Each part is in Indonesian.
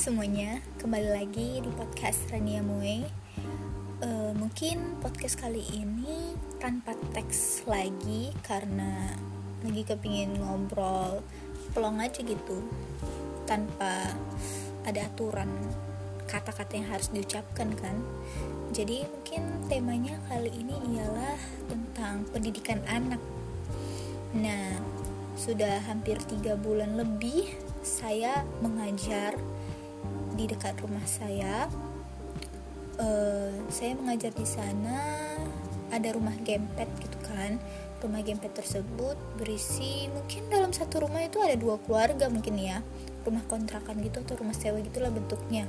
semuanya, kembali lagi di podcast Rania Moe. Uh, mungkin podcast kali ini tanpa teks lagi karena lagi kepingin ngobrol pelong aja gitu tanpa ada aturan kata-kata yang harus diucapkan kan. Jadi mungkin temanya kali ini ialah tentang pendidikan anak. Nah, sudah hampir tiga bulan lebih saya mengajar di dekat rumah saya. Uh, saya mengajar di sana ada rumah gempet gitu kan. Rumah gempet tersebut berisi mungkin dalam satu rumah itu ada dua keluarga mungkin ya. Rumah kontrakan gitu atau rumah sewa gitulah bentuknya.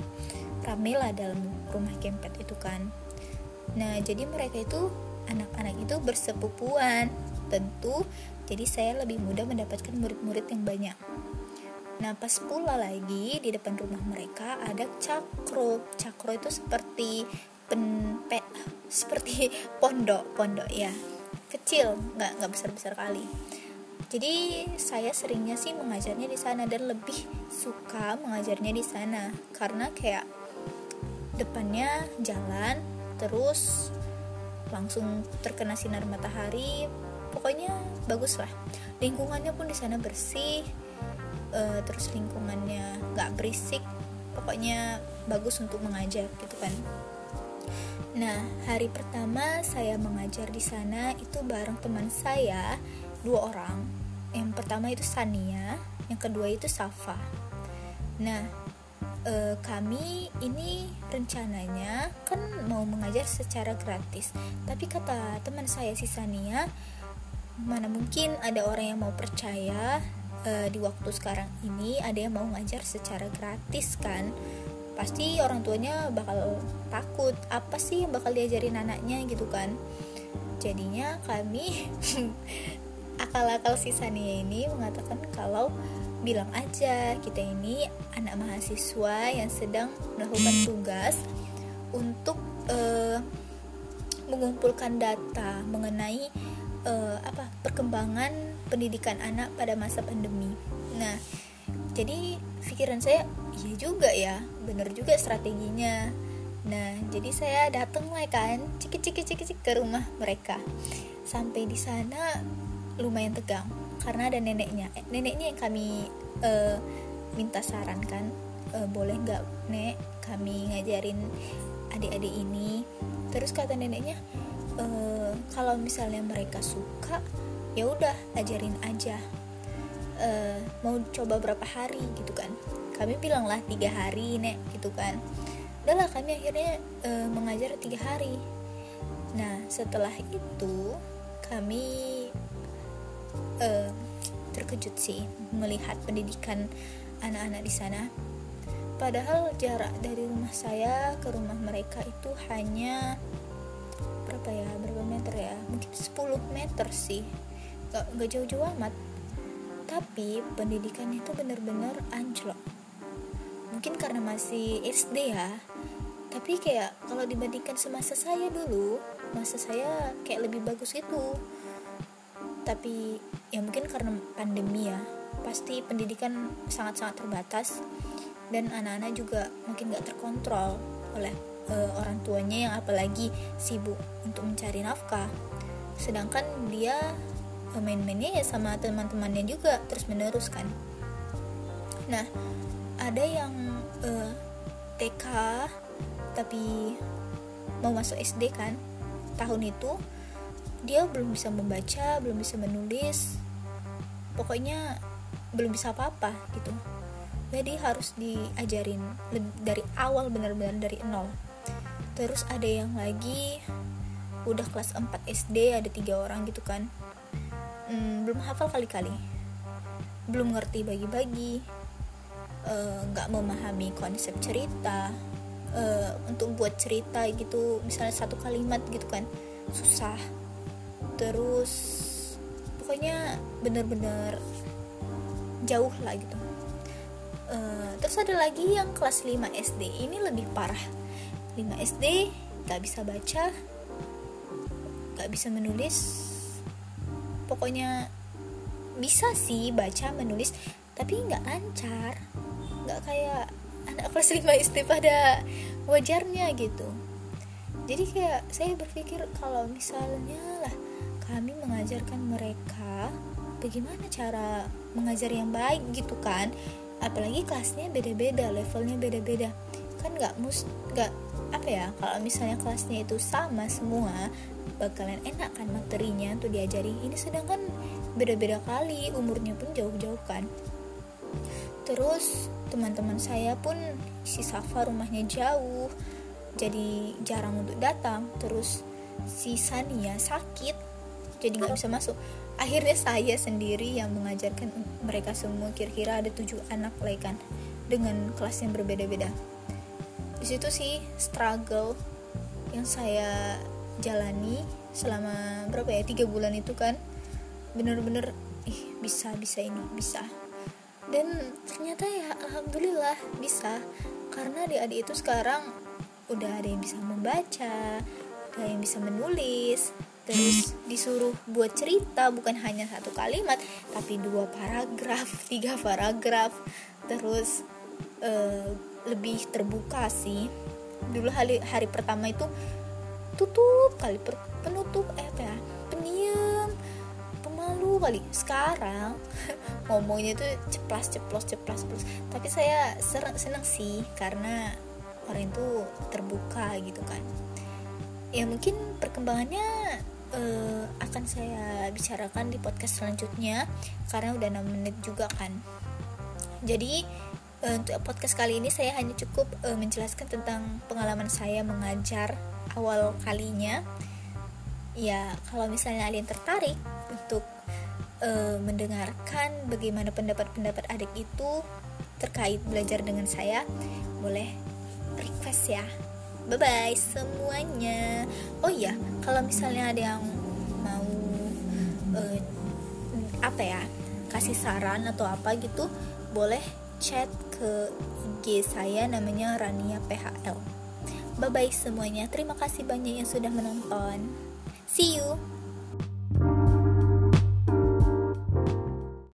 Rame lah dalam rumah gempet itu kan. Nah, jadi mereka itu anak-anak itu bersepupuan. Tentu jadi saya lebih mudah mendapatkan murid-murid yang banyak. Nah pas pula lagi di depan rumah mereka ada cakro. Cakro itu seperti penpe, seperti pondok, pondok ya, kecil, nggak nggak besar besar kali. Jadi saya seringnya sih mengajarnya di sana dan lebih suka mengajarnya di sana karena kayak depannya jalan terus langsung terkena sinar matahari pokoknya bagus lah lingkungannya pun di sana bersih uh, terus lingkungannya nggak berisik pokoknya bagus untuk mengajar gitu kan. Nah hari pertama saya mengajar di sana itu bareng teman saya dua orang. Yang pertama itu Sania yang kedua itu Safa. Nah e, kami ini rencananya kan mau mengajar secara gratis. Tapi kata teman saya si Sania mana mungkin ada orang yang mau percaya uh, di waktu sekarang ini ada yang mau ngajar secara gratis kan pasti orang tuanya bakal takut apa sih yang bakal diajarin anaknya gitu kan. Jadinya kami akal-akal sisanya ini mengatakan kalau bilang aja kita ini anak mahasiswa yang sedang melakukan tugas untuk uh, mengumpulkan data mengenai uh, apa perkembangan pendidikan anak pada masa pandemi. Nah, jadi pikiran saya iya juga ya, bener juga strateginya. Nah, jadi saya datang lah kan, ciki ciki ciki ciki ke rumah mereka. Sampai di sana lumayan tegang karena ada neneknya. Eh, neneknya yang kami uh, minta saran kan, uh, boleh nggak nek kami ngajarin adik-adik ini. Terus kata neneknya, uh, kalau misalnya mereka suka ya udah ajarin aja. Uh, mau coba berapa hari gitu kan. Kami bilang lah tiga hari nek gitu kan. Udahlah kami akhirnya uh, mengajar tiga hari. Nah setelah itu kami uh, terkejut sih melihat pendidikan anak-anak di sana. Padahal jarak dari rumah saya ke rumah mereka itu hanya berapa ya berapa meter ya? Mungkin 10 meter sih gak, jauh-jauh amat. Tapi pendidikan itu bener-bener anjlok. Mungkin karena masih SD ya. Tapi kayak kalau dibandingkan semasa saya dulu masa saya kayak lebih bagus itu tapi ya mungkin karena pandemi ya pasti pendidikan sangat-sangat terbatas. Dan anak-anak juga mungkin gak terkontrol oleh uh, orang tuanya yang apalagi sibuk untuk mencari nafkah. Sedangkan dia main-mainnya ya sama teman-temannya juga terus menerus kan. Nah ada yang uh, eh, TK tapi mau masuk SD kan. Tahun itu dia belum bisa membaca belum bisa menulis. Pokoknya belum bisa apa-apa gitu. Jadi harus diajarin dari awal benar-benar dari nol. Terus ada yang lagi udah kelas 4 SD ada tiga orang gitu kan hmm, belum hafal kali-kali. Belum ngerti bagi-bagi. Eh, nggak -bagi, memahami konsep cerita. Uh, untuk buat cerita gitu misalnya satu kalimat gitu kan susah. Terus pokoknya bener-bener jauh lah gitu. Uh, terus ada lagi yang kelas 5 SD ini lebih parah. 5 SD gak bisa baca gak bisa menulis pokoknya bisa sih baca menulis tapi nggak lancar. Nggak kayak anak kelas 5 SD pada wajarnya gitu. Jadi kayak saya berpikir kalau misalnya lah kami mengajarkan mereka bagaimana cara mengajar yang baik gitu kan. Apalagi kelasnya beda-beda levelnya beda-beda. Kan nggak mus nggak apa ya kalau misalnya kelasnya itu sama semua bakalan enak kan materinya untuk diajari ini sedangkan beda-beda kali umurnya pun jauh-jauh kan. Terus teman-teman saya pun si Safa rumahnya jauh jadi jarang untuk datang. Terus si Sania sakit jadi nggak bisa masuk. Akhirnya saya sendiri yang mengajarkan mereka semua kira-kira ada tujuh anak lah kan dengan kelas yang berbeda-beda di situ sih struggle yang saya jalani selama berapa ya? Tiga bulan itu kan. Bener-bener ih bisa bisa ini bisa. Dan ternyata ya alhamdulillah bisa. Karena adik-adik itu sekarang udah ada yang bisa membaca ada yang bisa menulis terus disuruh buat cerita bukan hanya satu kalimat tapi dua paragraf tiga paragraf terus uh, lebih terbuka sih. Dulu hari hari pertama itu tutup kali per, penutup eh apa ya pendiam pemalu kali. Sekarang ngomongnya itu ceplas ceplos ceplas ceplos. Tapi saya senang sih karena orang itu terbuka gitu kan. Ya mungkin perkembangannya uh, akan saya bicarakan di podcast selanjutnya karena udah 6 menit juga kan. Jadi uh, untuk podcast kali ini saya hanya cukup uh, menjelaskan tentang pengalaman saya mengajar awal kalinya. Ya kalau misalnya kalian tertarik untuk uh, mendengarkan bagaimana pendapat-pendapat adik itu terkait belajar dengan saya boleh request ya. Bye bye semuanya. Oh iya kalau misalnya ada yang mau uh, apa ya kasih saran atau apa gitu boleh chat ke IG saya namanya Rania PHL bye bye semuanya. Terima kasih banyak yang sudah menonton. See you